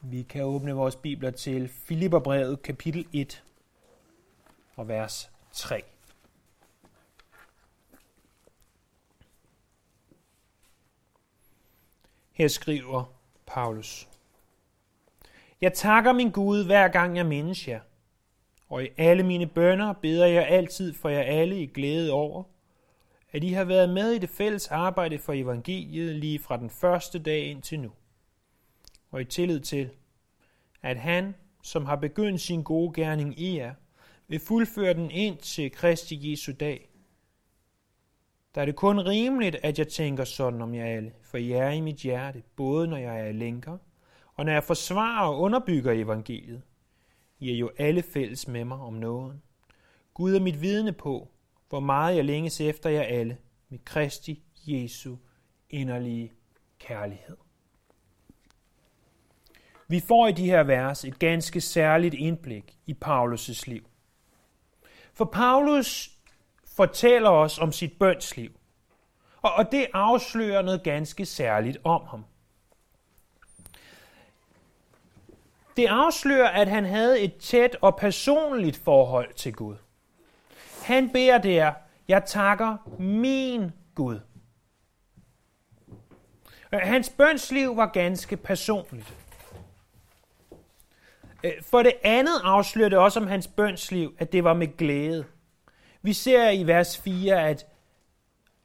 Vi kan åbne vores bibler til Filipperbrevet kapitel 1 og vers 3. Her skriver Paulus. Jeg takker min Gud, hver gang jeg mindes jer, og i alle mine bønder beder jeg altid for jer alle i glæde over, at I har været med i det fælles arbejde for evangeliet lige fra den første dag indtil nu, og i tillid til, at han, som har begyndt sin gode gerning i jer, vil fuldføre den ind til Kristi Jesu dag. Der er det kun rimeligt, at jeg tænker sådan om jer alle, for jeg er i mit hjerte, både når jeg er lænker, og når jeg forsvarer og underbygger evangeliet. I er jo alle fælles med mig om noget. Gud er mit vidne på, hvor meget jeg længes efter jer alle, med Kristi Jesu inderlige kærlighed. Vi får i de her vers et ganske særligt indblik i Paulus' liv. For Paulus fortæller os om sit bønsliv, og det afslører noget ganske særligt om ham. Det afslører, at han havde et tæt og personligt forhold til Gud. Han beder der, jeg takker min Gud. Hans bønsliv var ganske personligt. Øh, for det andet afslører det også om hans bønsliv, at det var med glæde. Vi ser i vers 4, at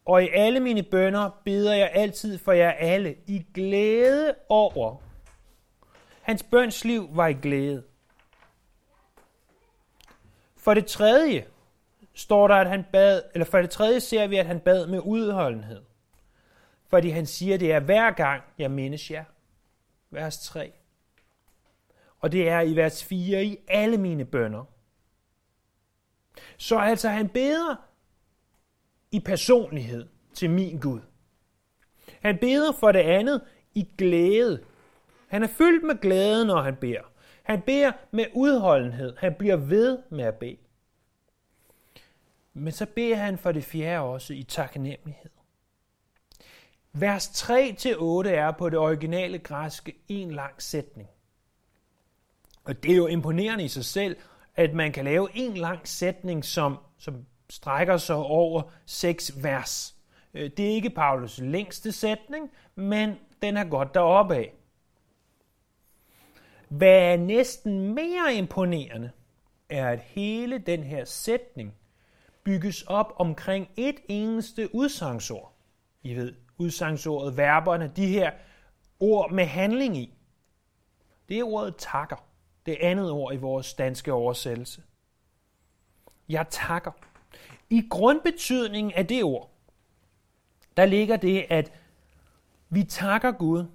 og i alle mine bønder beder jeg altid for jer alle i glæde over. Hans bønsliv var i glæde. For det tredje står der, at han bad, eller for det tredje ser vi, at han bad med udholdenhed. Fordi han siger, det er hver gang, jeg mindes jer. Vers 3. Og det er i vers 4 i alle mine bønder. Så altså han beder i personlighed til min Gud. Han beder for det andet i glæde. Han er fyldt med glæde, når han beder. Han beder med udholdenhed. Han bliver ved med at bede. Men så beder han for det fjerde også i taknemmelighed. Vers 3-8 er på det originale græske en lang sætning. Og det er jo imponerende i sig selv, at man kan lave en lang sætning, som, som strækker sig over seks vers. Øh, det er ikke Paulus længste sætning, men den er godt deroppe af. Hvad er næsten mere imponerende, er, at hele den her sætning bygges op omkring et eneste udsangsord. I ved, udsangsordet, verberne, de her ord med handling i. Det er ordet takker. Det andet ord i vores danske oversættelse. Jeg takker. I grundbetydningen af det ord, der ligger det, at vi takker Gud,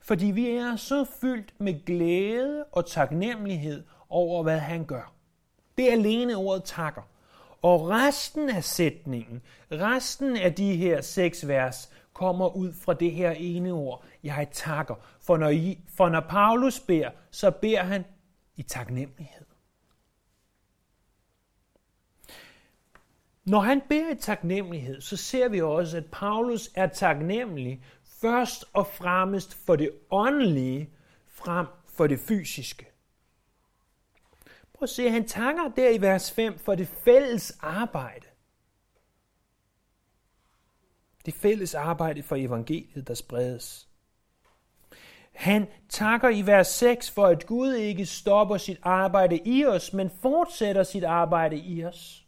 fordi vi er så fyldt med glæde og taknemmelighed over, hvad han gør. Det er alene ordet takker. Og resten af sætningen, resten af de her seks vers, kommer ud fra det her ene ord, jeg takker. For når, I, for når Paulus beder, så beder han i taknemmelighed. Når han beder i taknemmelighed, så ser vi også, at Paulus er taknemmelig først og fremmest for det åndelige frem for det fysiske. Prøv at se, han takker der i vers 5 for det fælles arbejde. Det fælles arbejde for evangeliet, der spredes. Han takker i vers 6 for, at Gud ikke stopper sit arbejde i os, men fortsætter sit arbejde i os.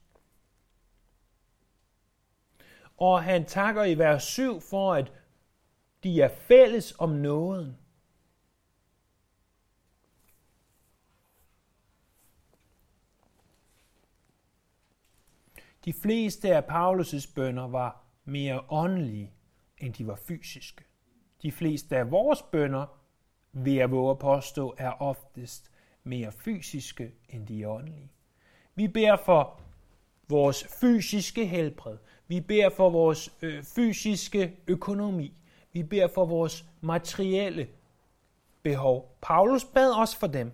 Og han takker i vers 7 for, at de er fælles om nåden. De fleste af Paulus' bønder var mere åndelige, end de var fysiske. De fleste af vores bønder, vil jeg våge at påstå, er oftest mere fysiske, end de åndelige. Vi beder for vores fysiske helbred. Vi beder for vores øh, fysiske økonomi. Vi beder for vores materielle behov. Paulus bad også for dem,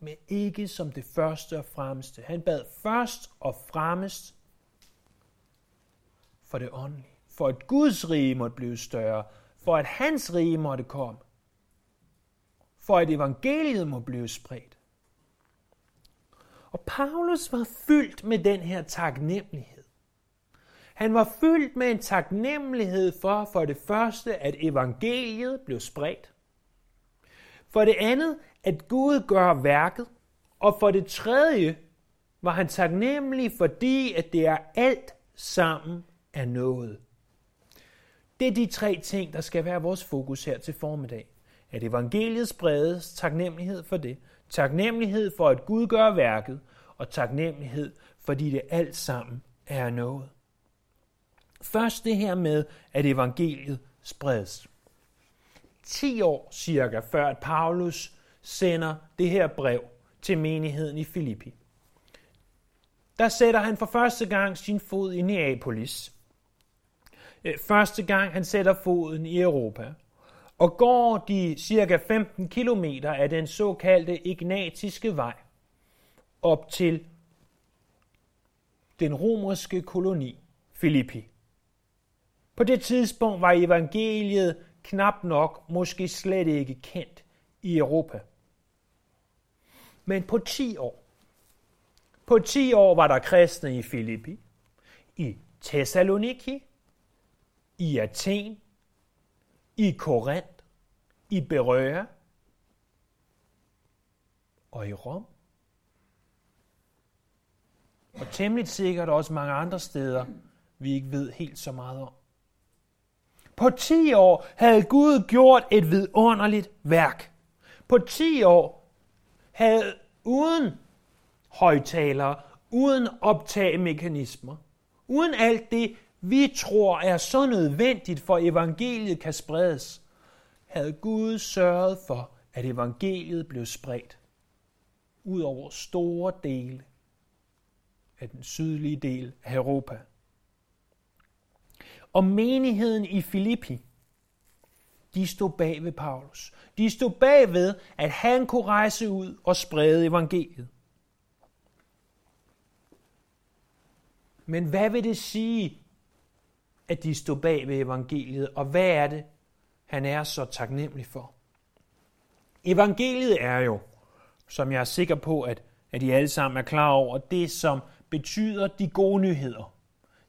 men ikke som det første og fremmeste. Han bad først og fremmest for det åndelige. For at Guds rige måtte blive større. For at hans rige måtte komme for at evangeliet må blive spredt. Og Paulus var fyldt med den her taknemmelighed. Han var fyldt med en taknemmelighed for for det første, at evangeliet blev spredt. For det andet, at Gud gør værket. Og for det tredje, var han taknemmelig, fordi at det er alt sammen er noget. Det er de tre ting, der skal være vores fokus her til formiddag. At evangeliet spredes, taknemmelighed for det, taknemmelighed for at Gud gør værket, og taknemmelighed, fordi det alt sammen er noget. Først det her med, at evangeliet spredes. 10 år cirka før at Paulus sender det her brev til menigheden i Filippi. Der sætter han for første gang sin fod i Neapolis. Første gang han sætter foden i Europa. Og går de cirka 15 kilometer af den såkaldte ignatiske vej op til den romerske koloni Filippi. På det tidspunkt var evangeliet knap nok, måske slet ikke kendt i Europa. Men på 10 år, på 10 år var der kristne i Filippi, i Thessaloniki, i Athen, i Korinth, i Berøa og i Rom. Og temmelig sikkert også mange andre steder, vi ikke ved helt så meget om. På 10 år havde Gud gjort et vidunderligt værk. På 10 år havde uden højtalere, uden optagemekanismer, uden alt det, vi tror er så nødvendigt for evangeliet kan spredes, havde Gud sørget for, at evangeliet blev spredt ud over store dele af den sydlige del af Europa. Og menigheden i Filippi, de stod bag ved Paulus. De stod bag ved, at han kunne rejse ud og sprede evangeliet. Men hvad vil det sige, at de stod bag ved evangeliet, og hvad er det, han er så taknemmelig for? Evangeliet er jo, som jeg er sikker på, at, at I alle sammen er klar over, det som betyder de gode nyheder.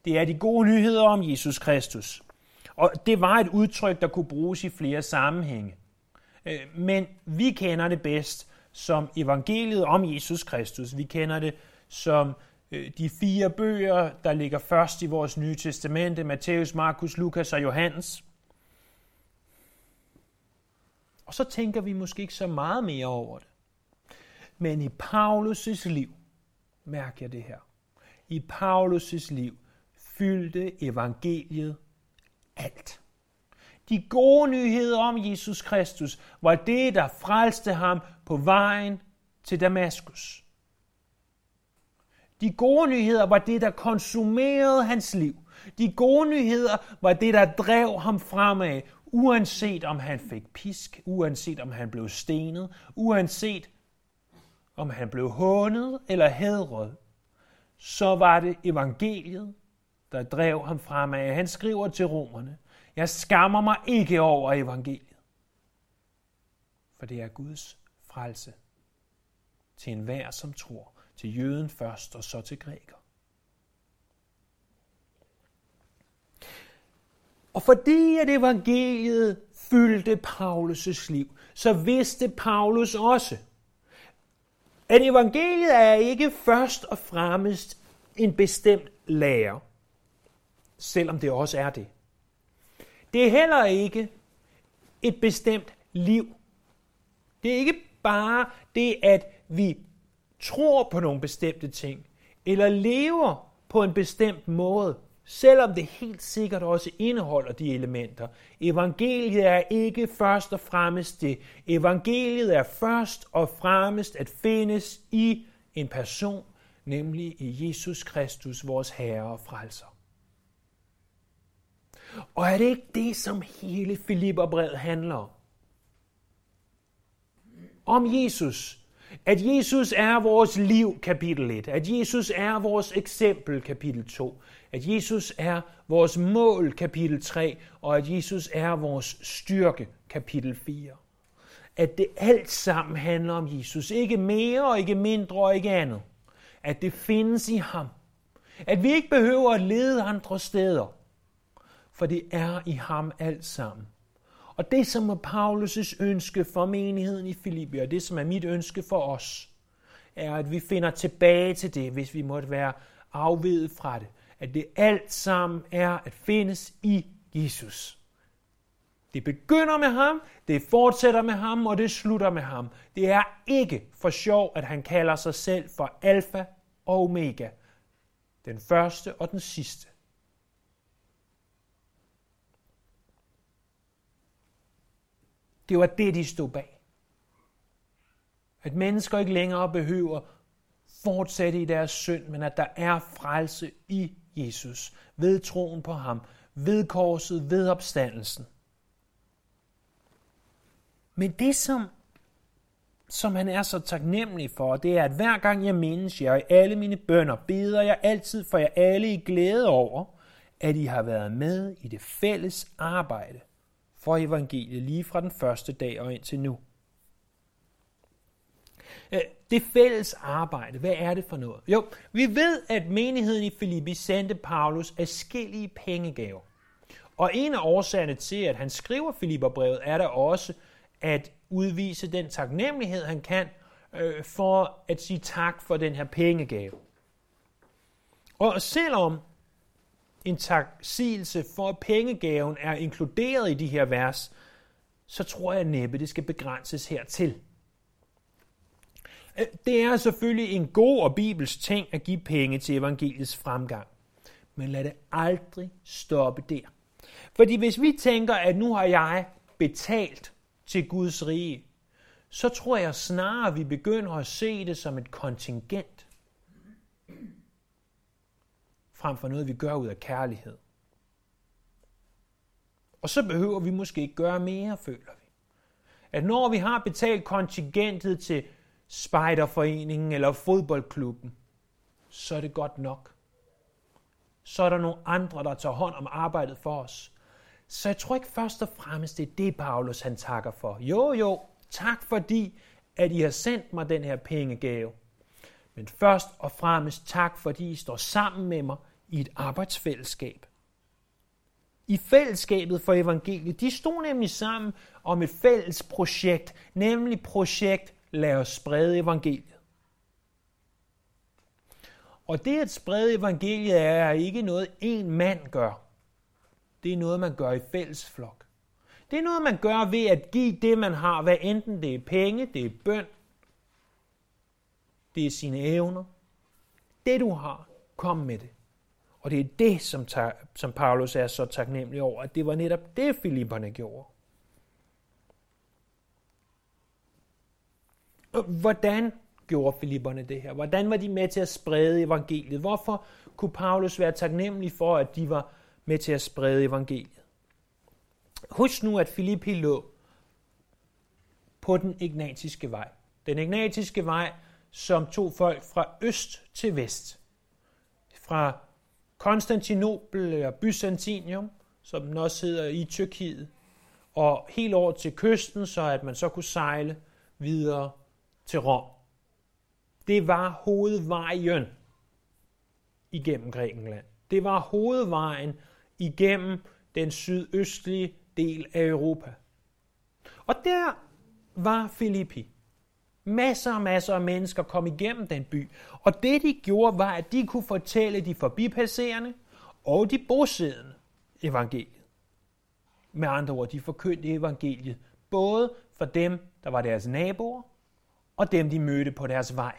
Det er de gode nyheder om Jesus Kristus. Og det var et udtryk, der kunne bruges i flere sammenhænge. Øh, men vi kender det bedst som evangeliet om Jesus Kristus. Vi kender det som Øh, de fire bøger, der ligger først i vores nye testamente, Matthæus, Markus, Lukas og Johannes. Og så tænker vi måske ikke så meget mere over det. Men i Paulus' liv, mærker jeg det her, i Paulus' liv fyldte evangeliet alt. De gode nyheder om Jesus Kristus var det, der frelste ham på vejen til Damaskus. De gode nyheder var det, der konsumerede hans liv. De gode nyheder var det, der drev ham fremad, uanset om han fik pisk, uanset om han blev stenet, uanset om han blev hånet eller hædret, så var det evangeliet, der drev ham fremad. Han skriver til romerne, jeg skammer mig ikke over evangeliet, for det er Guds frelse til enhver, som tror, til jøden først og så til græker. Og fordi at evangeliet fyldte Paulus' liv, så vidste Paulus også, at evangeliet er ikke først og fremmest en bestemt lære, selvom det også er det. Det er heller ikke et bestemt liv. Det er ikke bare det, at vi tror på nogle bestemte ting, eller lever på en bestemt måde, selvom det helt sikkert også indeholder de elementer. Evangeliet er ikke først og fremmest det. Evangeliet er først og fremmest at findes i en person, nemlig i Jesus Kristus, vores Herre og Frelser. Og er det ikke det, som hele Filipperbrevet handler om? Om Jesus. At Jesus er vores liv, kapitel 1. At Jesus er vores eksempel, kapitel 2. At Jesus er vores mål, kapitel 3. Og at Jesus er vores styrke, kapitel 4. at det alt sammen handler om Jesus. Ikke mere og ikke mindre og ikke andet. At det findes i ham. At vi ikke behøver at lede andre steder. For det er i ham alt sammen. Og det, som er Paulus' ønske for menigheden i Filippi, og det, som er mit ønske for os, er, at vi finder tilbage til det, hvis vi måtte være afvedet fra det. At det alt sammen er at findes i Jesus. Det begynder med ham, det fortsætter med ham, og det slutter med ham. Det er ikke for sjov, at han kalder sig selv for alfa og omega. Den første og den sidste. Det var det, de stod bag. At mennesker ikke længere behøver fortsætte i deres synd, men at der er frelse i Jesus, ved troen på ham, ved korset, ved opstandelsen. Men det, som, som han er så taknemmelig for, det er, at hver gang jeg mindes jer i alle mine bønder, beder jeg altid for jer alle i glæde over, at I har været med i det fælles arbejde for evangeliet lige fra den første dag og indtil nu. Øh, det fælles arbejde, hvad er det for noget? Jo, vi ved, at menigheden i Filippi sendte Paulus afskillige pengegaver. Og en af årsagerne til, at han skriver Filipperbrevet, er der også at udvise den taknemmelighed, han kan, øh, for at sige tak for den her pengegave. Og selvom en taksigelse for, at pengegaven er inkluderet i de her vers, så tror jeg næppe, det skal begrænses hertil. Øh, det er selvfølgelig en god og bibelsk ting at give penge til evangeliets fremgang. Men lad det aldrig stoppe der. Fordi hvis vi tænker, at nu har jeg betalt til Guds rige, så tror jeg snarere, at vi begynder at se det som et kontingent frem for noget, vi gør ud af kærlighed. Og så behøver vi måske ikke gøre mere, føler vi. At når vi har betalt kontingentet til spejderforeningen eller fodboldklubben, så er det godt nok. Så er der nogle andre, der tager hånd om arbejdet for os. Så jeg tror ikke først og fremmest, det er det, Paulus han takker for. Jo, jo, tak fordi, at I har sendt mig den her pengegave. Men først og fremmest tak, fordi I står sammen med mig i et arbejdsfællesskab. I fællesskabet for evangeliet, de stod nemlig sammen om et fælles projekt, nemlig projekt Lad os sprede evangeliet. Og det at sprede evangeliet er ikke noget, en mand gør. Det er noget, man gør i fælles flok. Det er noget, man gør ved at give det, man har, hvad enten det er penge, det er bøn, det er sine evner. Det du har, kom med det. Og det er det, som, ta- som Paulus er så taknemmelig over, at det var netop det, Filipperne gjorde. Hvordan gjorde Filipperne det her? Hvordan var de med til at sprede evangeliet? Hvorfor kunne Paulus være taknemmelig for, at de var med til at sprede evangeliet? Husk nu, at Filippi lå på den ignatiske vej. Den ignatiske vej, som tog folk fra øst til vest. Fra Konstantinopel eller Byzantium, som den også hedder i Tyrkiet, og helt over til kysten, så at man så kunne sejle videre til Rom. Det var hovedvejen igennem Grækenland. Det var hovedvejen igennem den sydøstlige del af Europa. Og der var Filippi. Masser og masser af mennesker kom igennem den by. Og det de gjorde, var, at de kunne fortælle de forbipasserende og de bosiddende evangeliet. Med andre ord, de forkyndte evangeliet både for dem, der var deres naboer, og dem, de mødte på deres vej.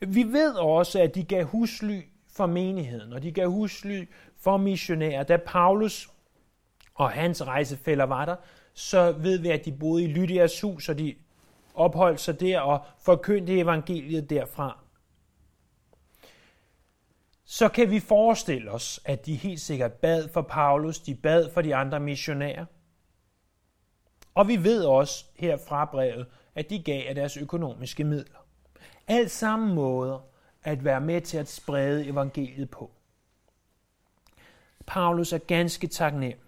Vi ved også, at de gav husly for menigheden, og de gav husly for missionærer. Da Paulus og hans rejsefælder var der, så ved vi, at de boede i Lydias hus, og de opholdt sig der og forkyndte evangeliet derfra. Så kan vi forestille os, at de helt sikkert bad for Paulus, de bad for de andre missionærer. Og vi ved også her fra brevet, at de gav af deres økonomiske midler. Alt sammen måder at være med til at sprede evangeliet på. Paulus er ganske taknemmelig,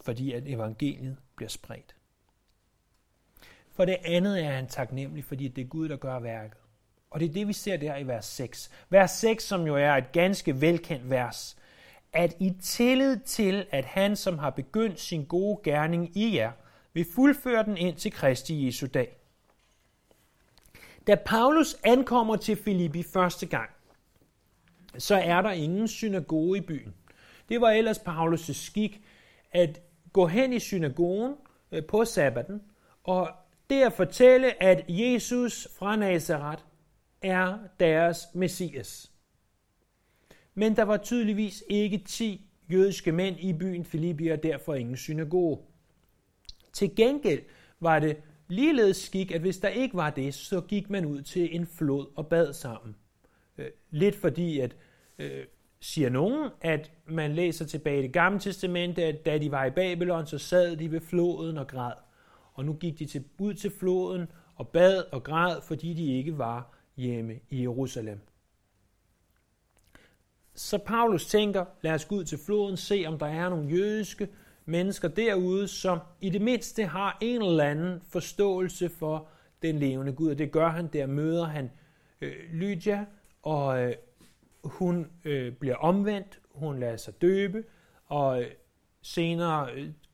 fordi at evangeliet bliver spredt. For det andet er han taknemmelig, fordi det er Gud, der gør værket. Og det er det, vi ser der i vers 6. Vers 6, som jo er et ganske velkendt vers. At i tillid til, at han, som har begyndt sin gode gerning i jer, vil fuldføre den ind til Kristi Jesu dag. Da Paulus ankommer til Filippi første gang, så er der ingen synagoge i byen. Det var ellers Paulus' skik at gå hen i synagogen øh, på sabbaten og det at fortælle, at Jesus fra Nazareth er deres messias. Men der var tydeligvis ikke ti jødiske mænd i byen Filippi, og derfor ingen synagoge. Til gengæld var det ligeledes skik, at hvis der ikke var det, så gik man ud til en flod og bad sammen. Øh, lidt fordi, at øh, siger nogen, at man læser tilbage i det gamle testamente, at da de var i Babylon, så sad de ved floden og græd. Og nu gik de til, ud til floden og bad og græd, fordi de ikke var hjemme i Jerusalem. Så Paulus tænker, lad os gå ud til floden, se om der er nogle jødiske mennesker derude, som i det mindste har en eller anden forståelse for den levende Gud. Og det gør han, der møder han øh, Lydia, og øh, hun øh, bliver omvendt, hun lader sig døbe, og øh, senere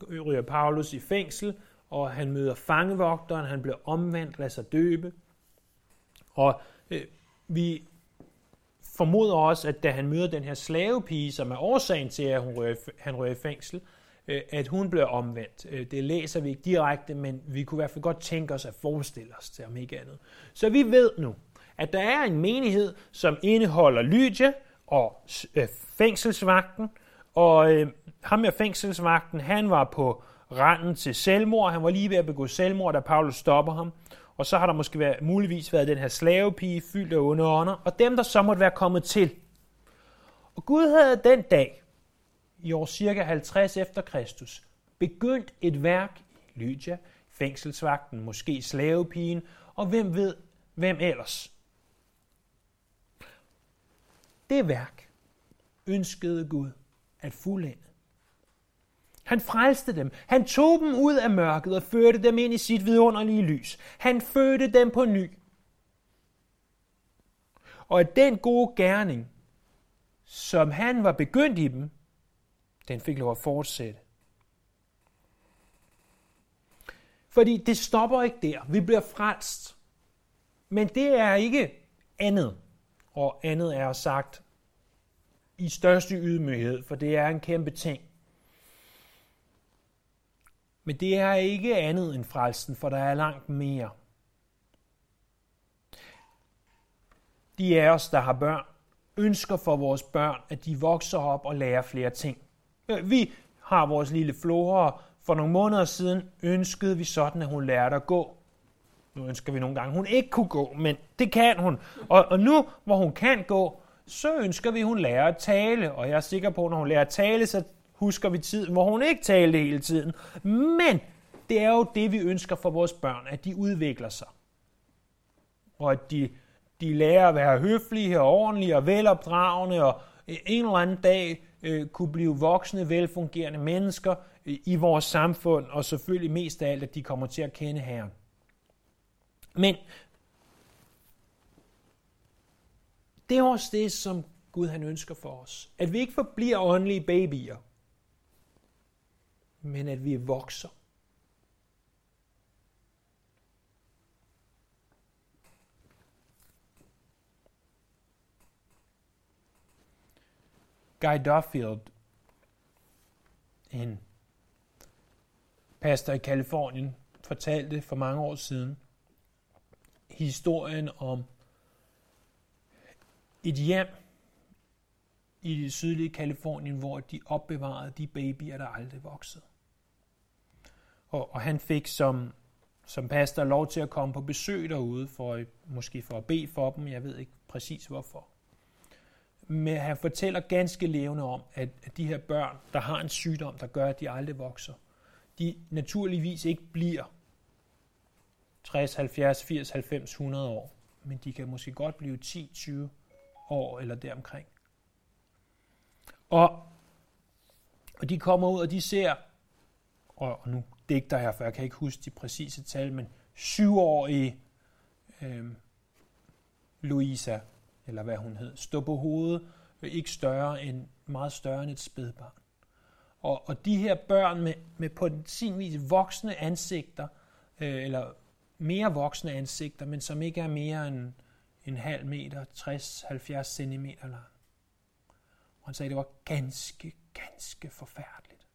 øh, ryger Paulus i fængsel, og han møder fangevogteren, han bliver omvendt, lader sig døbe. Og øh, vi formoder også, at da han møder den her slavepige, som er årsagen til, at hun rører, han rører i fængsel, øh, at hun bliver omvendt. Øh, det læser vi ikke direkte, men vi kunne i hvert fald godt tænke os at forestille os til, om ikke andet. Så vi ved nu, at der er en menighed, som indeholder Lydia og øh, fængselsvagten, og øh, ham med fængselsvagten, han var på randen til selvmord. Han var lige ved at begå selvmord, da Paulus stopper ham. Og så har der måske været, muligvis været den her slavepige fyldt af onde ånder, og dem, der så måtte være kommet til. Og Gud havde den dag, i år cirka 50 efter Kristus, begyndt et værk i Lydia, fængselsvagten, måske slavepigen, og hvem ved, hvem ellers. Det værk ønskede Gud at fuldende. Han frelste dem. Han tog dem ud af mørket og førte dem ind i sit vidunderlige lys. Han fødte dem på ny. Og at den gode gerning, som han var begyndt i dem, den fik lov at fortsætte. Fordi det stopper ikke der. Vi bliver frelst. Men det er ikke andet. Og andet er sagt i største ydmyghed, for det er en kæmpe ting. Men det er ikke andet end frelsen, for der er langt mere. De af os, der har børn, ønsker for vores børn, at de vokser op og lærer flere ting. Vi har vores lille Flora. For nogle måneder siden ønskede vi sådan, at hun lærte at gå. Nu ønsker vi nogle gange, hun ikke kunne gå, men det kan hun. Og, og nu, hvor hun kan gå, så ønsker vi, at hun lærer at tale. Og jeg er sikker på, at når hun lærer at tale, så husker vi tiden, hvor hun ikke talte hele tiden. Men det er jo det, vi ønsker for vores børn, at de udvikler sig. Og at de, de lærer at være høflige og ordentlige og velopdragende, og en eller anden dag øh, kunne blive voksne, velfungerende mennesker øh, i vores samfund, og selvfølgelig mest af alt, at de kommer til at kende Herren. Men det er også det, som Gud han ønsker for os. At vi ikke forbliver åndelige babyer, men at vi vokser. Guy Duffield, en pastor i Kalifornien, fortalte for mange år siden historien om et hjem i det sydlige Kalifornien, hvor de opbevarede de babyer, der aldrig voksede. Og, og han fik som, som pastor lov til at komme på besøg derude, for, måske for at bede for dem, jeg ved ikke præcis hvorfor. Men han fortæller ganske levende om, at, at de her børn, der har en sygdom, der gør, at de aldrig vokser, de naturligvis ikke bliver 60, 70, 80, 90, 100 år, men de kan måske godt blive 10, 20 år eller deromkring. Og, og de kommer ud, og de ser, og nu digter her, for jeg kan ikke huske de præcise tal, men syvårige øh, Louisa, eller hvad hun hed, stå på hovedet, øh, ikke større end, meget større end et spædbarn. Og, og de her børn med, med på sin vis voksne ansigter, øh, eller mere voksne ansigter, men som ikke er mere end en halv meter, 60-70 cm lang. Og han sagde, at det var ganske, ganske forfærdeligt.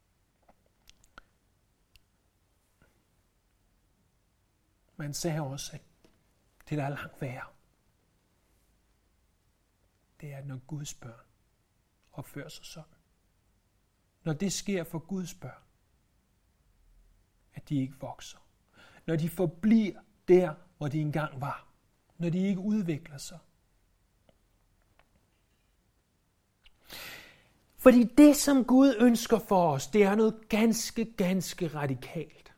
Men sagde også, at det, der er langt værre, det er, når Guds børn opfører sig sådan. Når det sker for Guds børn, at de ikke vokser. Når de forbliver der, hvor de engang var. Når de ikke udvikler sig. Fordi det, som Gud ønsker for os, det er noget ganske, ganske radikalt.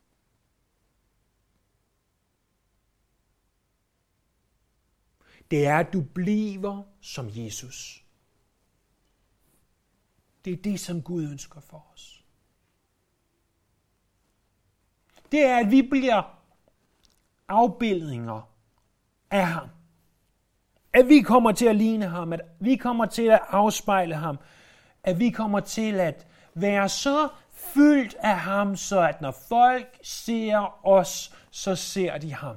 Det er, at du bliver som Jesus. Det er det, som Gud ønsker for os. Det er, at vi bliver afbildninger af ham. At vi kommer til at ligne ham, at vi kommer til at afspejle ham, at vi kommer til at være så fyldt af ham, så at når folk ser os, så ser de ham.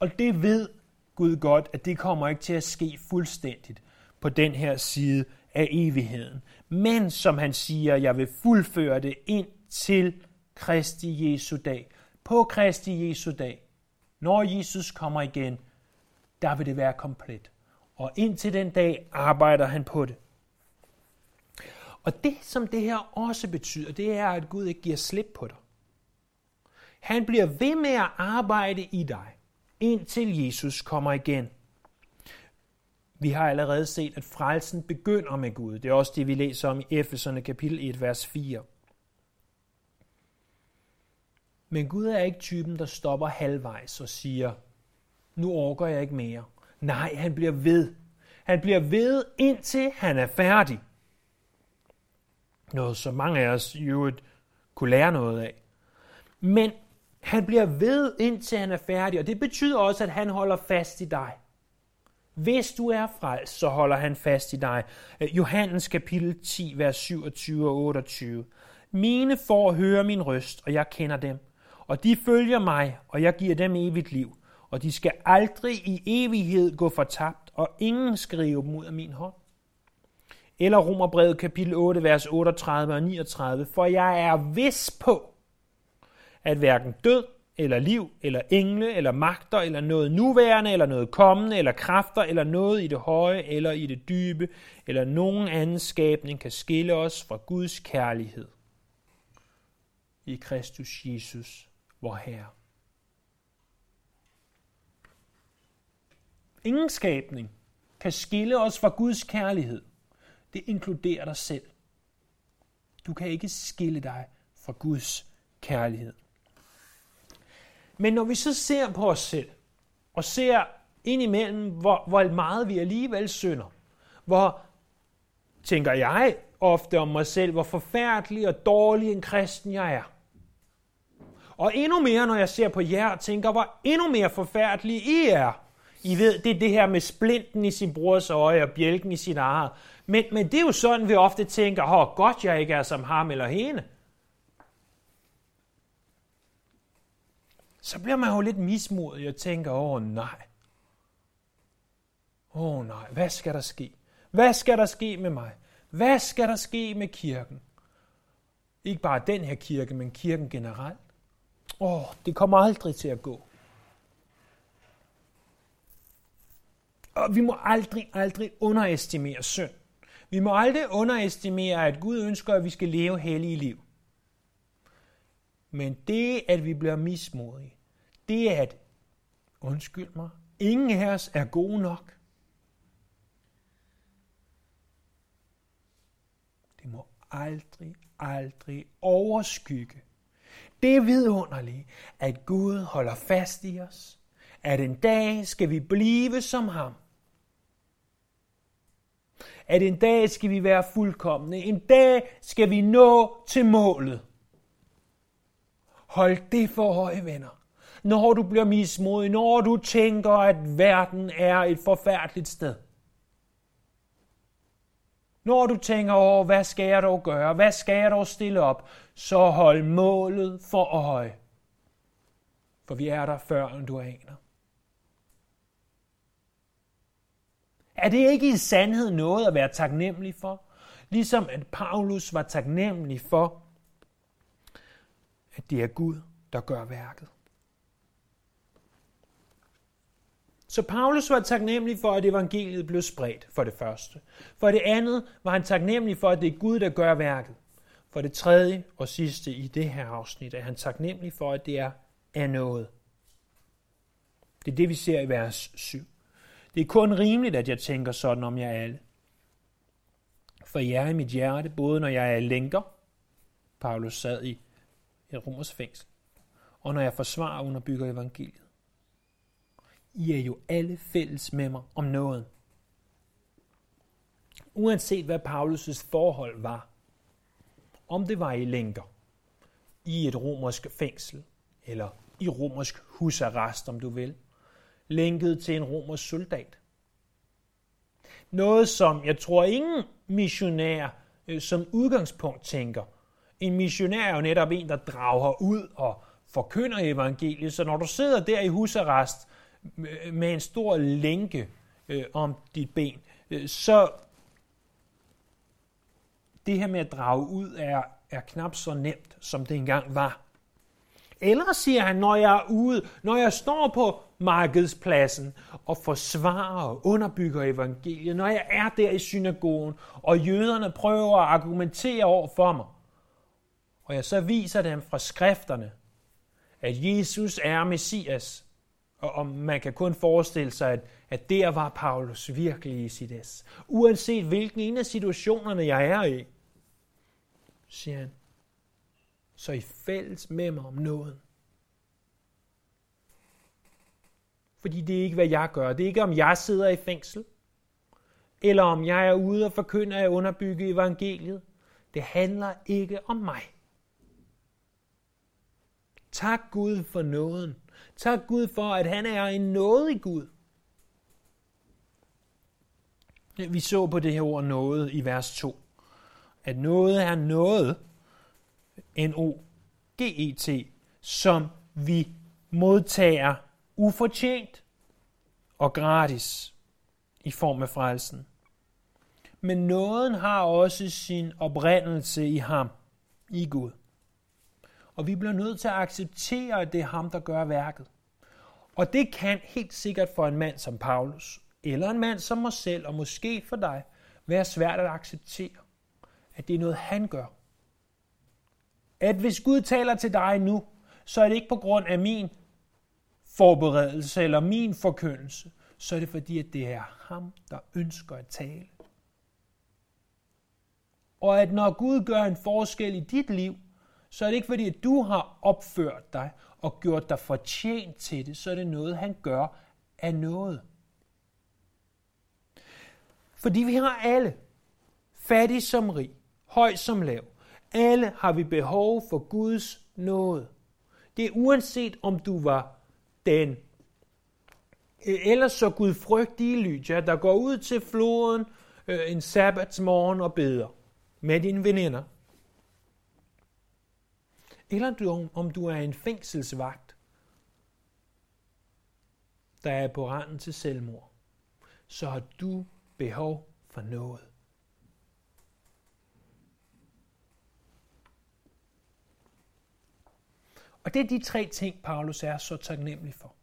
Og det ved Gud godt, at det kommer ikke til at ske fuldstændigt på den her side af evigheden. Men som han siger, jeg vil fuldføre det ind til Kristi Jesu dag. På Kristi Jesu dag, når Jesus kommer igen, der vil det være komplet. Og indtil den dag arbejder han på det. Og det, som det her også betyder, det er, at Gud ikke giver slip på dig. Han bliver ved med at arbejde i dig, indtil Jesus kommer igen. Vi har allerede set, at frelsen begynder med Gud. Det er også det, vi læser om i Efeserne kapitel 1, vers 4. Men Gud er ikke typen, der stopper halvvejs og siger, nu orker jeg ikke mere. Nej, han bliver ved. Han bliver ved, indtil han er færdig. Noget, som mange af os jo kunne lære noget af. Men han bliver ved, indtil han er færdig, og det betyder også, at han holder fast i dig. Hvis du er frelst, så holder han fast i dig. Johannes kapitel 10, vers 27 og 28. Mine får høre min røst, og jeg kender dem. Og de følger mig, og jeg giver dem evigt liv. Og de skal aldrig i evighed gå fortabt, og ingen skrive dem ud af min hånd. Eller Romerbrevet kapitel 8, vers 38 og 39. For jeg er vis på, at hverken død eller liv, eller engle, eller magter, eller noget nuværende, eller noget kommende, eller kræfter, eller noget i det høje, eller i det dybe, eller nogen anden skabning kan skille os fra Guds kærlighed i Kristus Jesus, vor Herre. Ingen skabning kan skille os fra Guds kærlighed. Det inkluderer dig selv. Du kan ikke skille dig fra Guds kærlighed. Men når vi så ser på os selv, og ser ind imellem, hvor, hvor meget vi alligevel synder, hvor, tænker jeg ofte om mig selv, hvor forfærdelig og dårlig en kristen jeg er. Og endnu mere, når jeg ser på jer, tænker, hvor endnu mere forfærdelige I er. I ved, det er det her med splinten i sin brors øje og bjælken i sin eget. Men, men det er jo sådan, vi ofte tænker, hvor godt jeg ikke er som ham eller hende. så bliver man jo lidt mismodig og tænker, åh nej. Åh nej, hvad skal der ske? Hvad skal der ske med mig? Hvad skal der ske med kirken? Ikke bare den her kirke, men kirken generelt. Åh, oh, det kommer aldrig til at gå. Og vi må aldrig, aldrig underestimere synd. Vi må aldrig underestimere, at Gud ønsker, at vi skal leve hellige liv. Men det, at vi bliver mismodige, det er, at, undskyld mig, ingen af os er gode nok. Det må aldrig, aldrig overskygge det vidunderlige, at Gud holder fast i os, at en dag skal vi blive som ham. At en dag skal vi være fuldkommende. En dag skal vi nå til målet. Hold det for høje, venner. når du bliver mismodig, når du tænker, at verden er et forfærdeligt sted. Når du tænker over, hvad skal jeg dog gøre, hvad skal jeg dog stille op, så hold målet for øje. For vi er der før, end du aner. Er det ikke i sandhed noget at være taknemmelig for? Ligesom at Paulus var taknemmelig for, at det er Gud, der gør værket. Så Paulus var taknemmelig for, at evangeliet blev spredt, for det første. For det andet var han taknemmelig for, at det er Gud, der gør værket. For det tredje og sidste i det her afsnit er han taknemmelig for, at det er af noget. Det er det, vi ser i vers 7. Det er kun rimeligt, at jeg tænker sådan om jer alle. For jeg er i mit hjerte, både når jeg er lænker, Paulus sad i et romers fængsel, og når jeg forsvarer og underbygger evangeliet. I er jo alle fælles med mig om noget. Uanset hvad Paulus' forhold var, om det var i lænker, i et romersk fængsel, eller i romersk husarrest, om du vil, lænket til en romersk soldat. Noget, som jeg tror ingen missionær øh, som udgangspunkt tænker. En missionær er jo netop en, der drager ud og forkynder evangeliet. Så når du sidder der i husarrest med en stor lænke øh, om dit ben, øh, så det her med at drage ud er, er knap så nemt, som det engang var. Eller siger han, når jeg er ude, når jeg står på markedspladsen og forsvarer og underbygger evangeliet, når jeg er der i synagogen, og jøderne prøver at argumentere over for mig, og jeg så viser dem fra skrifterne, at Jesus er Messias, og man kan kun forestille sig, at, at der var Paulus virkelig i sit es. Uanset hvilken en af situationerne jeg er i, siger han, så I fælles med mig om noget. Fordi det er ikke, hvad jeg gør. Det er ikke, om jeg sidder i fængsel, eller om jeg er ude og forkynder at underbygge evangeliet. Det handler ikke om mig. Tak Gud for nåden. Tak Gud for, at han er en nådig Gud. Vi så på det her ord noget i vers 2. At noget er noget, N-O-G-E-T, som vi modtager ufortjent og gratis i form af frelsen. Men nåden har også sin oprindelse i ham, i Gud. Og vi bliver nødt til at acceptere, at det er ham, der gør værket. Og det kan helt sikkert for en mand som Paulus, eller en mand som mig selv, og måske for dig, være svært at acceptere, at det er noget, han gør. At hvis Gud taler til dig nu, så er det ikke på grund af min forberedelse eller min forkyndelse, så er det fordi, at det er ham, der ønsker at tale. Og at når Gud gør en forskel i dit liv, så er det ikke fordi, at du har opført dig og gjort dig fortjent til det, så er det noget, han gør af noget. Fordi vi har alle, fattig som rig, høj som lav, alle har vi behov for Guds nåde. Det er uanset om du var den øh, ellers så gudfrygtige Lydia, der går ud til floden øh, en sabbatsmorgen og beder med dine veninder. Eller du, om du er en fængselsvagt, der er på randen til selvmord, så har du behov for noget. Og det er de tre ting, Paulus er så taknemmelig for.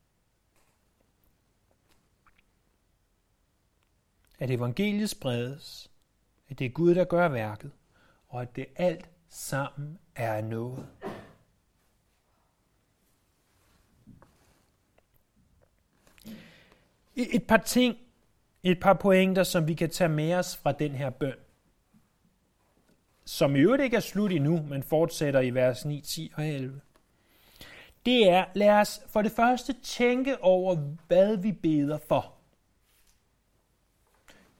At evangeliet spredes, at det er Gud, der gør værket, og at det alt sammen er noget. Et par ting, et par pointer, som vi kan tage med os fra den her bøn, som i øvrigt ikke er slut endnu, men fortsætter i vers 9, 10 og 11 det er, lad os for det første tænke over, hvad vi beder for.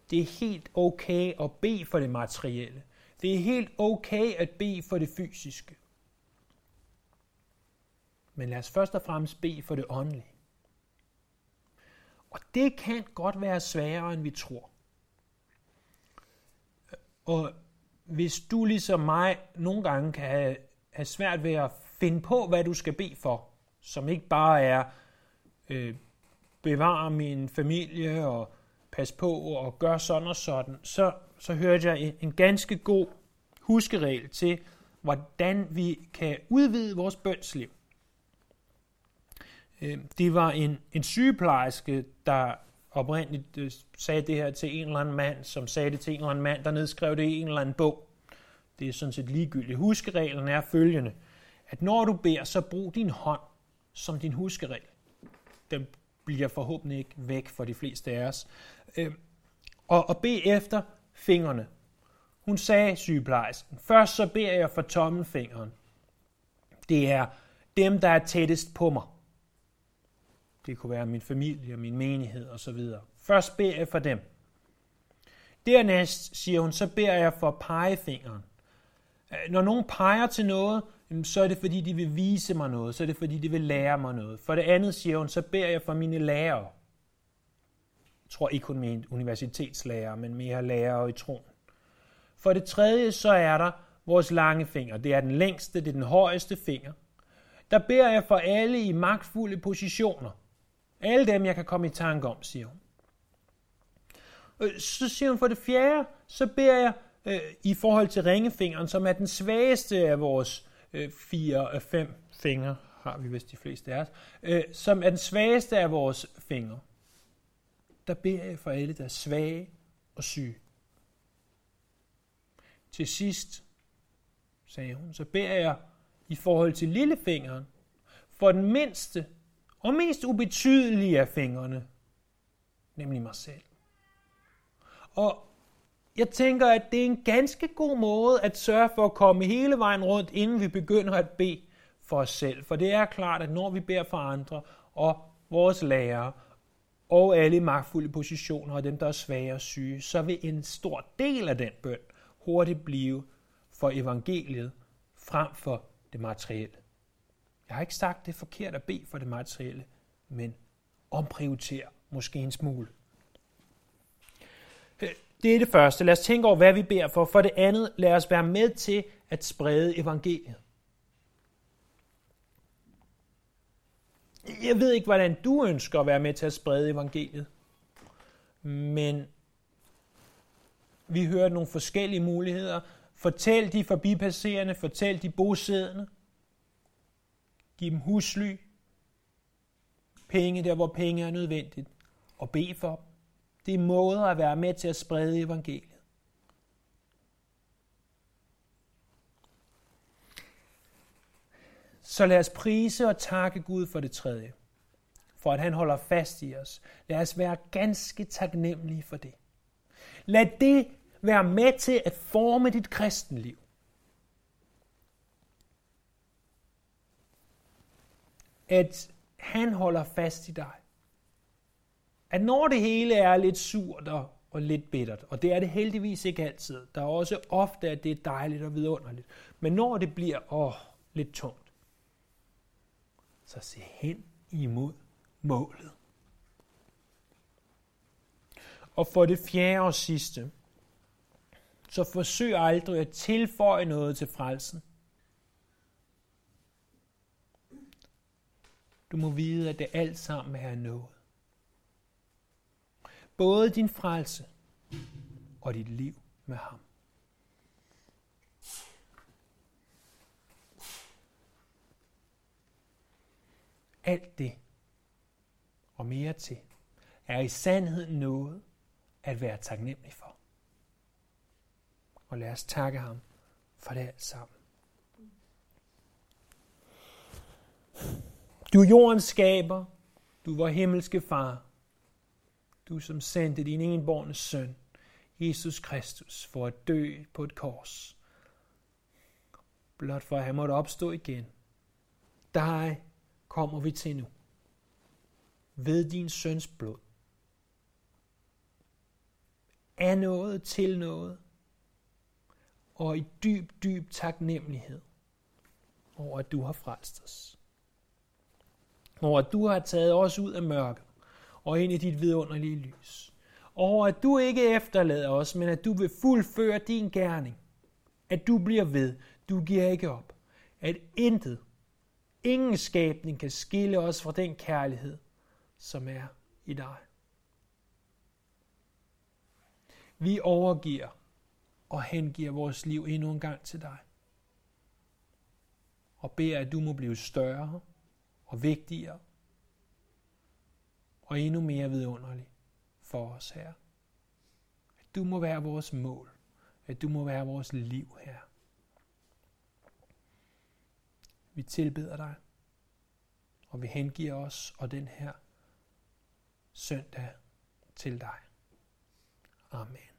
Det er helt okay at bede for det materielle. Det er helt okay at bede for det fysiske. Men lad os først og fremmest bede for det åndelige. Og det kan godt være sværere, end vi tror. Og hvis du ligesom mig nogle gange kan have, have svært ved at finde på, hvad du skal bede for, som ikke bare er øh, bevare min familie og pas på og gør sådan og sådan, så, så hørte jeg en, en ganske god huskeregel til, hvordan vi kan udvide vores bønsliv. Øh, det var en, en sygeplejerske, der oprindeligt øh, sagde det her til en eller anden mand, som sagde det til en eller anden mand, der nedskrev det i en eller anden bog. Det er sådan set ligegyldigt. Huskereglen er følgende, at når du beder, så brug din hånd som din huskeregel. Den bliver forhåbentlig ikke væk for de fleste af os. Øh, og, og bed efter fingrene. Hun sagde sygeplejersken, først så beder jeg for tommelfingeren. Det er dem, der er tættest på mig. Det kunne være min familie, min menighed osv. Først beder jeg for dem. Dernæst, siger hun, så beder jeg for pegefingeren. Øh, når nogen peger til noget, så er det fordi, de vil vise mig noget. Så er det fordi, de vil lære mig noget. For det andet, siger hun, så beder jeg for mine lærere. Jeg tror ikke kun min universitetslærere, men mere lærere i troen. For det tredje, så er der vores lange finger. Det er den længste, det er den højeste finger. Der beder jeg for alle i magtfulde positioner. Alle dem, jeg kan komme i tanke om, siger hun. Øh, så siger hun for det fjerde, så beder jeg øh, i forhold til ringefingeren, som er den svageste af vores øh, fire og fem fingre, har vi vist de fleste af os, øh, som er den svageste af vores fingre. Der beder jeg for alle, der er svage og syge. Til sidst, sagde hun, så beder jeg i forhold til lillefingeren, for den mindste og mest ubetydelige af fingrene, nemlig mig selv. Og jeg tænker, at det er en ganske god måde at sørge for at komme hele vejen rundt, inden vi begynder at bede for os selv. For det er klart, at når vi beder for andre og vores lærere og alle i magtfulde positioner og dem, der er svage og syge, så vil en stor del af den bøn hurtigt blive for evangeliet frem for det materielle. Jeg har ikke sagt, det er forkert at bede for det materielle, men omprioritere måske en smule. Øh, det er det første. Lad os tænke over, hvad vi beder for. For det andet, lad os være med til at sprede evangeliet. Jeg ved ikke, hvordan du ønsker at være med til at sprede evangeliet, men vi hører nogle forskellige muligheder. Fortæl de forbipasserende, fortæl de bosiddende. Giv dem husly, penge der, hvor penge er nødvendigt, og bed for dem. Det er måder at være med til at sprede evangeliet. Så lad os prise og takke Gud for det tredje, for at han holder fast i os. Lad os være ganske taknemmelige for det. Lad det være med til at forme dit kristenliv. At han holder fast i dig at når det hele er lidt surt og, og lidt bittert, og det er det heldigvis ikke altid, der er også ofte, at det er dejligt og vidunderligt, men når det bliver åh, lidt tungt, så se hen imod målet. Og for det fjerde og sidste, så forsøg aldrig at tilføje noget til frelsen. Du må vide, at det alt sammen er noget både din frelse og dit liv med ham. Alt det og mere til er i sandhed noget at være taknemmelig for. Og lad os takke ham for det alt sammen. Du er jordens skaber, du var himmelske far, du som sendte din enborne søn, Jesus Kristus, for at dø på et kors. Blot for at han måtte opstå igen. Dig kommer vi til nu. Ved din søns blod. Er noget til noget. Og i dyb, dyb taknemmelighed over, at du har frelst os over at du har taget os ud af mørket og ind i dit vidunderlige lys. Over at du ikke efterlader os, men at du vil fuldføre din gerning. At du bliver ved. Du giver ikke op. At intet, ingen skabning kan skille os fra den kærlighed, som er i dig. Vi overgiver og hengiver vores liv endnu en gang til dig. Og beder, at du må blive større og vigtigere og endnu mere vidunderlig for os her. At du må være vores mål. At du må være vores liv her. Vi tilbeder dig, og vi hengiver os og den her søndag til dig. Amen.